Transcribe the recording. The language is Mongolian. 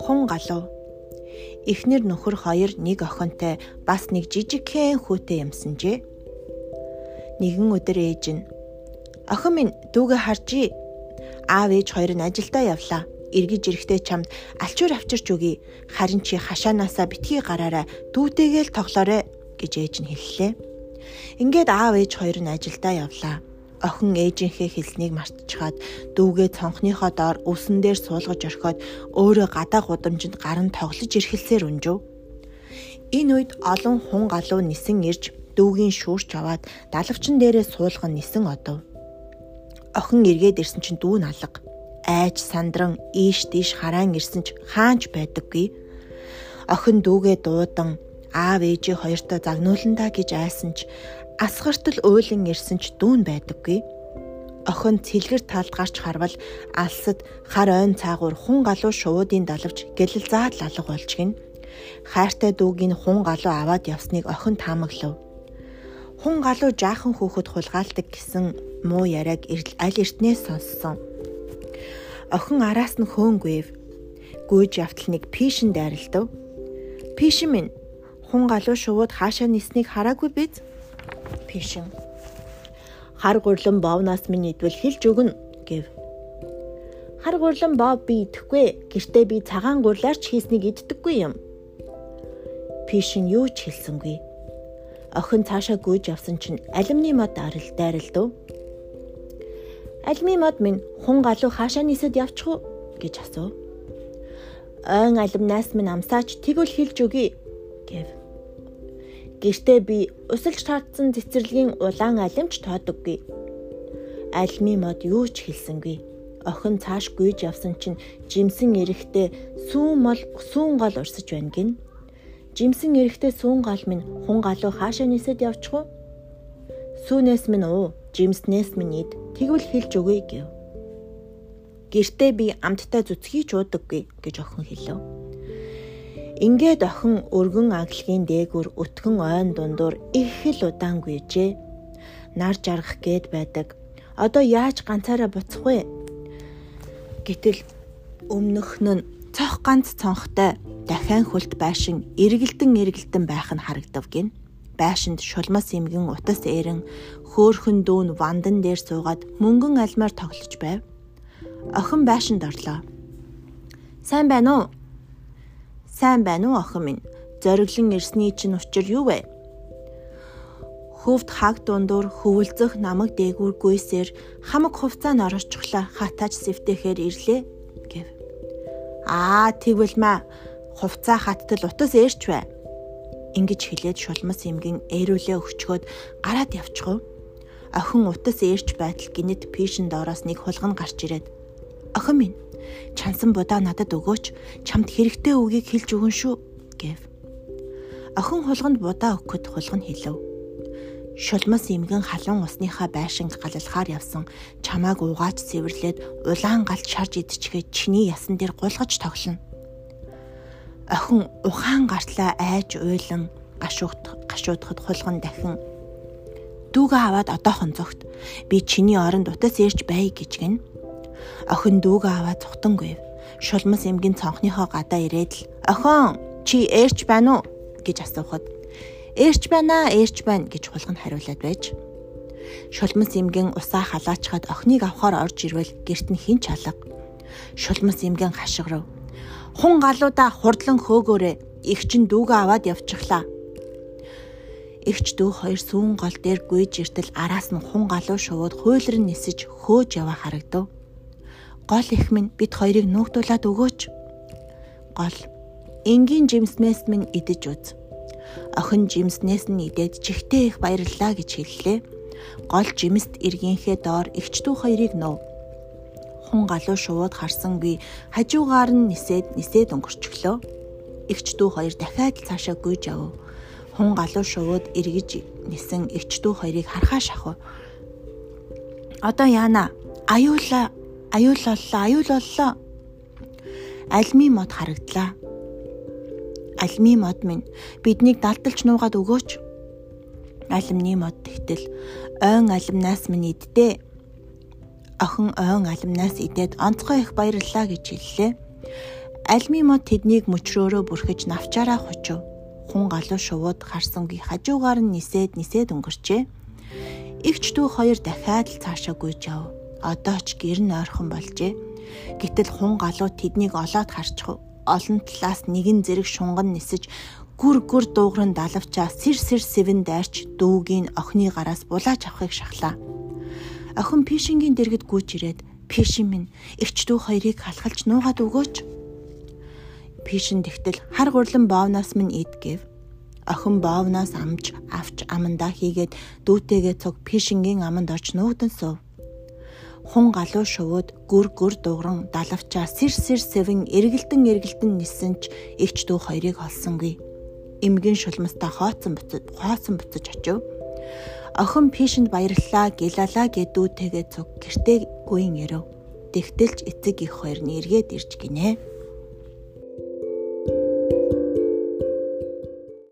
Хун галуу. Эхнэр нөхөр хоёр нэг охинтой бас нэг жижигхэн хүүтэй юмсанжээ. Нэгэн өдөр ээж нь "Охин минь дүүгээ харжээ. Аав ээж хоёр нь ажилдаа явлаа. Иргэж ирэхдээ чамд алчуур авчирч өгье. Харин чи хашаанаасаа битгий гараарай. Дүүтэйгээ л тоглоорой" гэж ээж нь хэллээ. Ингээд аав ээж хоёр нь ажилдаа явлаа охин ээжийнхээ хэлснийг мартчихад дүүгээ цонхныхоо доор үсэн дээр суулгаж орхиод өөрөө гадаа гудамжинд гаран тоглож ирхэлсээр өнжөв. Энэ үед олон хун галуу нисэн ирж дүүгийн шүүрч аваад далавчин дээрээ суулган нисэн одов. Охин эргээд ирсэн чинь дүү налга. Айж сандран ийш тийш хараан ирсэн ч хаанч байдаггүй. Охин дүүгээ дуудан аав ээжээ хоёртоо загнууландаа гэж айсан ч асгартал уйлан ирсэн ч дүүн байдаггүй. Охин цэлгэр талд гарч харвал алсад хар ойн цаагуур хун галуу шуудын далавч гэлэл заад лалга болж гин. Хайртай дүүгийн хун галуу аваад явсныг охин таамаглав. Хун галуу жаахан хүүхэд хулгаалдаг гэсэн муу яриаг аль эртнээс сонссон. Охин араас нь хөөнгүйв. Гүйж явтал нэг пишин дайралтав. Пишин минь хун галуу шууд хаашаа ниснийг хараагүй биз? Пишин. Хар гурлан боовнаас минь идвэл хэлж өгнө гэв. Хар гурлан боов би идэхгүй. Гэртээ би цагаан гурлаарч хийснийг иддэггүй юм. Пишин юу ч хэлсэнгүй. Охин цаашаа гүйж явсан чинь алимны мод арил дайралдав. Алимны мод минь хун галуу хаашаа нисэд явчих уу гэж асуув. Ойн алимнаас минь амсаач тэгвэл хэлж өгье гэв. Гэртээ би усалж таацсан цэцэрлэгийн улаан алимч тоодоггүй. Альми мод юу ч хэлсэнгүй. Охин цааш гүйж явсан чинь жимсэн эрэхтэй сүүн мол сүүн гол урсаж байна гин. Жимсэн эрэхтэй сүүн гал минь хун галуу хаашаа нисэд явчих вэ? Сүүнээс минь уу, жимснээс минь ид. Тэгвэл хэлж өгье гэв. Гэртээ би амттай зүцгий ч уудаггүй гэж охин хэлв. Ингээд охин өргөн аглагийн дээгүр өтгөн ойн дундуур их л удаан гүйжээ. Нар жаргах гээд байдаг. Одоо яаж ганцаараа буцах вэ? Гэтэл өмнөх нь цох ганц цонхтой дахиан хөлт байшин эргэлдэн эргэлдэн байх нь харагдав гин. Байшинд шулмас эмгэн утас эрен хөөхөн дүүн вандан дээр суугаад мөнгөн алмаар тоглож байв. Охин байшинд орлоо. Сайн байна уу? Сайн байна уу охин минь? Зориглон ирсний чинь учир юу вэ? Хөвд хаг дундуур хөвөлцөх намаг дээгүүр гүйсээр хамаг хувцаа н орчихлаа хатаач сэвтэхээр ирлээ гэв. Аа тэгвэл маа хувцаа хаттал утас ээрч бай. Ингиж хэлээд шулмас эмгэн ээрүүлээ өгчгөөд гараад явчихв. Охин утас ээрч байтал гинэт пишин доороос нэг хулган гарч ирээд охин минь Чансан будаа надад өгөөч. Чамд хэрэгтэй үгийг хэлж өгөн шүү гэв. Охин хулганд будаа өгөхөд хулган хэлв. Шулмас эмгэн халуун усныхаа байшинг галалхаар явсан чамааг угаач цэвэрлээд улаан галт шарж идчихээ чиний ясан дээр гулгаж тоглоно. Охин ухаан гартлаа айж уйлан гашуут гашуудахад хулган дахин дүүгээ аваад одоохон зогт би чиний оронд утас ярьж бай гэж гин Охин дүүгээ аваад цухтангүйв. Шулмас эмгэн цонхныхоо гадаа ирээд л "Охин, чи ээрч байна уу?" гэж асуухад "Ээрч байна, ээрч байна" гэж хулган хариулаад байж. Шулмас эмгэн усаа халаачхад охиныг авахаар орж ирвэл герт нь хин чалга. Шулмас эмгэн хашгирав. Хун галуудаа хурдлан хөөгөөрэй. Их чин дүүгээ аваад явчихлаа. Игч дүү хоёр сүүн гол дээр гүйж иртэл араас нь хун галуу шувууд хуйлрын нисэж хөөж яваа харагдав. Гол их минь бид хоёрыг нуугдуулаад өгөөч. Гол энгийн жимснээс минь идэж үз. Охин жимснээс нь идээд чихтэй их баярлаа гэж хэллээ. Гол жимст эргийнхээ доор эгчдүү хоёрыг нуув. Хун галуу шувууд харсангүй хажуугаар нь нисээд нисээд өнгөрчихлөө. Эгчдүү хоёр дахиад цаашаа гүйж авав. Хун галуу шувууд эргэж нисэн эгчдүү хоёрыг харахаа шахав. Одоо яана? Аюула Аюул боллоо, аюул боллоо. Альми мод харагдлаа. Альми мод минь биднийг далдалж нуугаад өгөөч. Алимны мод тэгтэл ойн алимнаас минь иддээ. Охин ойн алимнаас идээд онцгой их баярлалаа гэж хэллээ. Альми мод тэднийг мөчрөөрөө бүрхэж навчаараа хучив. Хун галуу шувууд харсангүй хажуугаар нь нисээд нисээд өнгөрчээ. Игч дүү хоёр дахиад л цаашаа гүйж яв. Одоо ч гэр нь ойрхон болжээ. Гэтэл хун галуу тэднийг олоод харчих олон талаас нэгэн зэрэг шунган нисэж гүр гүр дуугран далавчаа сэр сэр сэвэн дайрч дүүгийн охины гараас булааж авахыг шахлаа. Охин пишингийн дэргэд гүйж ирээд пишин минь эгч дүү хоёрыг халахалж нуугаад өгөөч. Пишин тэгтэл хар гурлан боовнаас минь ид гэв. Охин боовнаас амж авч амандаа хийгээд дүүтэйгээ цуг пишингийн аманд орч нуугдан сув хун галуу шувууд гүр гүр дууран далавчаа сэр сэр сэвэн эргэлдэн эргэлдэн нисэн ч эгч дүү хоёрыг олсонгүй. Эмгэн шулмастаа хооцсон буцаж хооцсон буцаж очив. Охин пишэнд баярлалаа гилалаа гэдүүтэйгээ цуг гэртээ гүйн ирэв. Тэгтэлж эцэг их хоёр нь эргээд ирж гинэ.